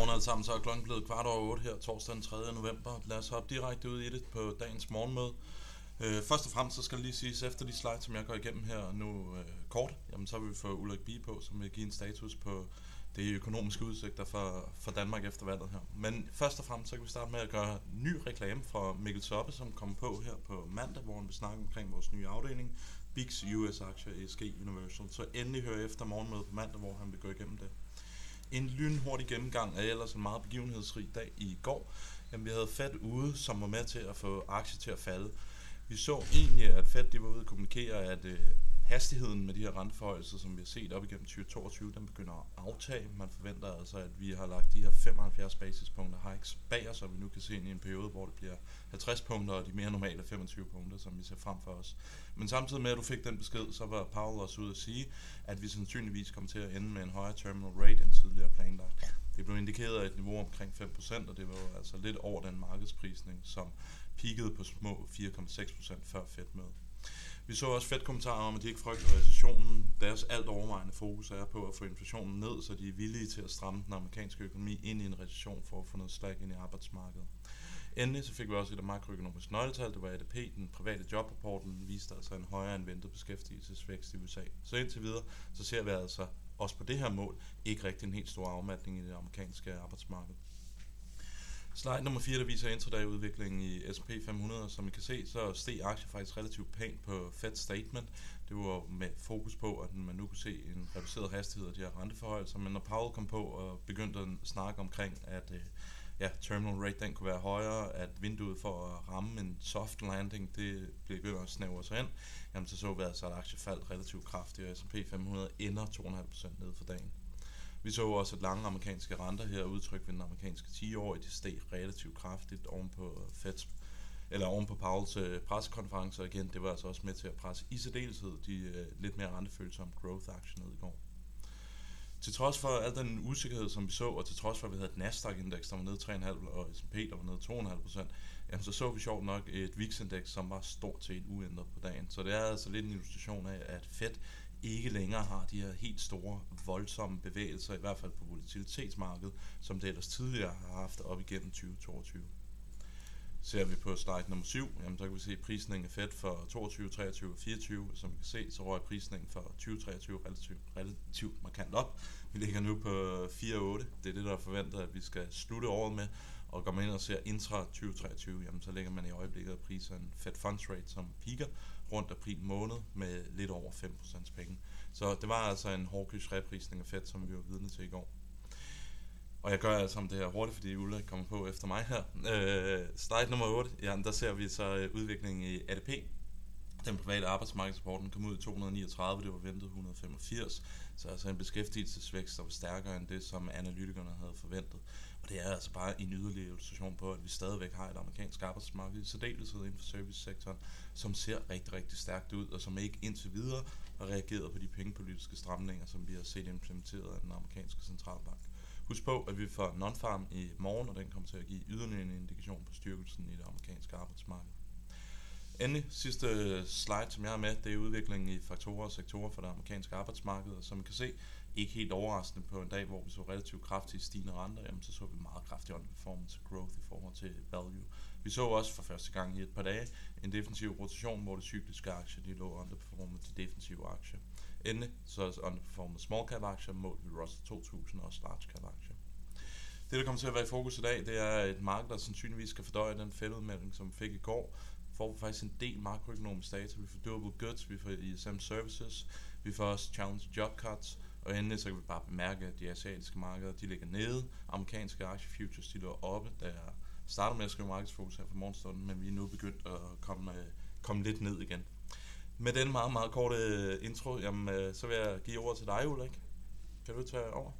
Godmorgen alle sammen, så er klokken blevet kvart over 8 her, torsdag den 3. november. Lad os hoppe direkte ud i det på dagens morgenmøde. Øh, først og fremmest så skal det lige siges, efter de slides, som jeg går igennem her nu øh, kort, jamen så vil vi få Ulrik Bie på, som vil give en status på det økonomiske udsigter for, for Danmark efter valget her. Men først og fremmest så kan vi starte med at gøre ny reklame for Mikkel Soppe, som kommer på her på mandag, hvor han vil snakke omkring vores nye afdeling, BIX US Aktier ESG Universal. Så endelig hør efter morgenmødet på mandag, hvor han vil gå igennem det en lynhurtig gennemgang af ellers en meget begivenhedsrig dag i går. Jamen, vi havde Fed ude, som var med til at få aktier til at falde. Vi så egentlig, at Fed de var ude og kommunikere, at øh, hastigheden med de her renteforhøjelser, som vi har set op igennem 2022, den begynder at aftage. Man forventer altså, at vi har lagt de her 75 basispunkter hikes bag os, så vi nu kan se ind i en periode, hvor det bliver 50 punkter og de mere normale 25 punkter, som vi ser frem for os. Men samtidig med, at du fik den besked, så var Powell også ude at sige, at vi sandsynligvis kommer til at ende med en højere terminal rate end tidligere planlagt. Det blev indikeret et niveau omkring 5%, og det var altså lidt over den markedsprisning, som peakede på små 4,6% før Fed-mødet. Vi så også fedt kommentarer om, at de ikke frygter recessionen. Deres alt overvejende fokus er på at få inflationen ned, så de er villige til at stramme den amerikanske økonomi ind i en recession for at få noget slag ind i arbejdsmarkedet. Endelig så fik vi også et makroøkonomisk nøgletal, det var ADP, den private jobrapporten, viste altså en højere end ventet beskæftigelsesvækst i USA. Så indtil videre, så ser vi altså også på det her mål ikke rigtig en helt stor afmatning i det amerikanske arbejdsmarked. Slide nummer 4, der viser intraday-udviklingen i S&P 500. Som I kan se, så steg aktien faktisk relativt pænt på Fed Statement. Det var med fokus på, at man nu kunne se en reduceret hastighed af de her renteforhøjelser. Men når Powell kom på og begyndte at snakke omkring, at øh, ja, terminal rate den kunne være højere, at vinduet for at ramme en soft landing, det begynder at snævre sig ind, jamen så så vi altså, at aktien faldt relativt kraftigt, og S&P 500 ender 2,5% ned for dagen. Vi så også, at lange amerikanske renter her udtryk ved den amerikanske 10 år, de steg relativt kraftigt ovenpå Feds eller oven på Pauls øh, pressekonference, igen, det var altså også med til at presse i særdeleshed de øh, lidt mere rentefølsomme growth-aktier ned i går. Til trods for al den usikkerhed, som vi så, og til trods for, at vi havde et Nasdaq-indeks, der var nede 3,5, og S&P, der var nede 2,5 procent, jamen så så vi sjovt nok et VIX-indeks, som var stort set uændret på dagen. Så det er altså lidt en illustration af, at Fed ikke længere har de her helt store, voldsomme bevægelser, i hvert fald på volatilitetsmarkedet, som det ellers tidligere har haft op igennem 2022. Ser vi på slide nummer 7, jamen, så kan vi se prisningen af Fed for 22, 23 og 24. Som vi kan se, så røg prisningen for 2023 relativt, relativt markant op. Vi ligger nu på 4,8. Det er det, der er forventet, at vi skal slutte året med. Og går man ind og ser intra 2023, jamen, så ligger man i øjeblikket og priser en Fed Funds Rate, som piker rundt april måned med lidt over 5% penge. Så det var altså en hårdkys reprisning af Fed, som vi var vidne til i går. Og jeg gør altså om det her hurtigt, fordi Ulla kommer på efter mig her. Øh, slide nummer 8, ja, der ser vi så øh, udviklingen i ADP. Den private arbejdsmarkedsrapporten kom ud i 239, det var ventet 185. Så altså en beskæftigelsesvækst, der var stærkere end det, som analytikerne havde forventet. Og det er altså bare en yderligere illustration på, at vi stadigvæk har et amerikansk arbejdsmarked, i særdeleshed inden for servicesektoren, som ser rigtig, rigtig stærkt ud, og som ikke indtil videre har reageret på de pengepolitiske stramninger, som vi har set implementeret af den amerikanske centralbank. Husk på, at vi får non-farm i morgen, og den kommer til at give yderligere en indikation på styrkelsen i det amerikanske arbejdsmarked. Endelig, sidste øh, slide, som jeg har med, det er udviklingen i faktorer og sektorer for det amerikanske arbejdsmarked, og som I kan se, ikke helt overraskende på en dag, hvor vi så relativt kraftigt stigende renter, jamen så så vi meget kraftig performance growth i forhold til value. Vi så også for første gang i et par dage en defensiv rotation, hvor de cykliske aktier de lå underperformet de defensive aktier. Endelig så også underperformet small cap aktier målt ved Russell 2000 og large cap aktier. Det, der kommer til at være i fokus i dag, det er et marked, der sandsynligvis skal fordøje den fældemelding, som vi fik i går. Får vi faktisk en del makroøkonomisk data. Vi får durable goods, vi får ISM services, vi får også challenge job cuts, og endelig så kan vi bare bemærke, at de asiatiske markeder, de ligger nede. Amerikanske aktiefutures, de lå oppe, da jeg startede med at skrive markedsfokus her for morgenstunden, men vi er nu begyndt at komme, øh, komme lidt ned igen. Med den meget, meget korte øh, intro, jamen, øh, så vil jeg give ordet til dig, Ulrik. Kan du tage over?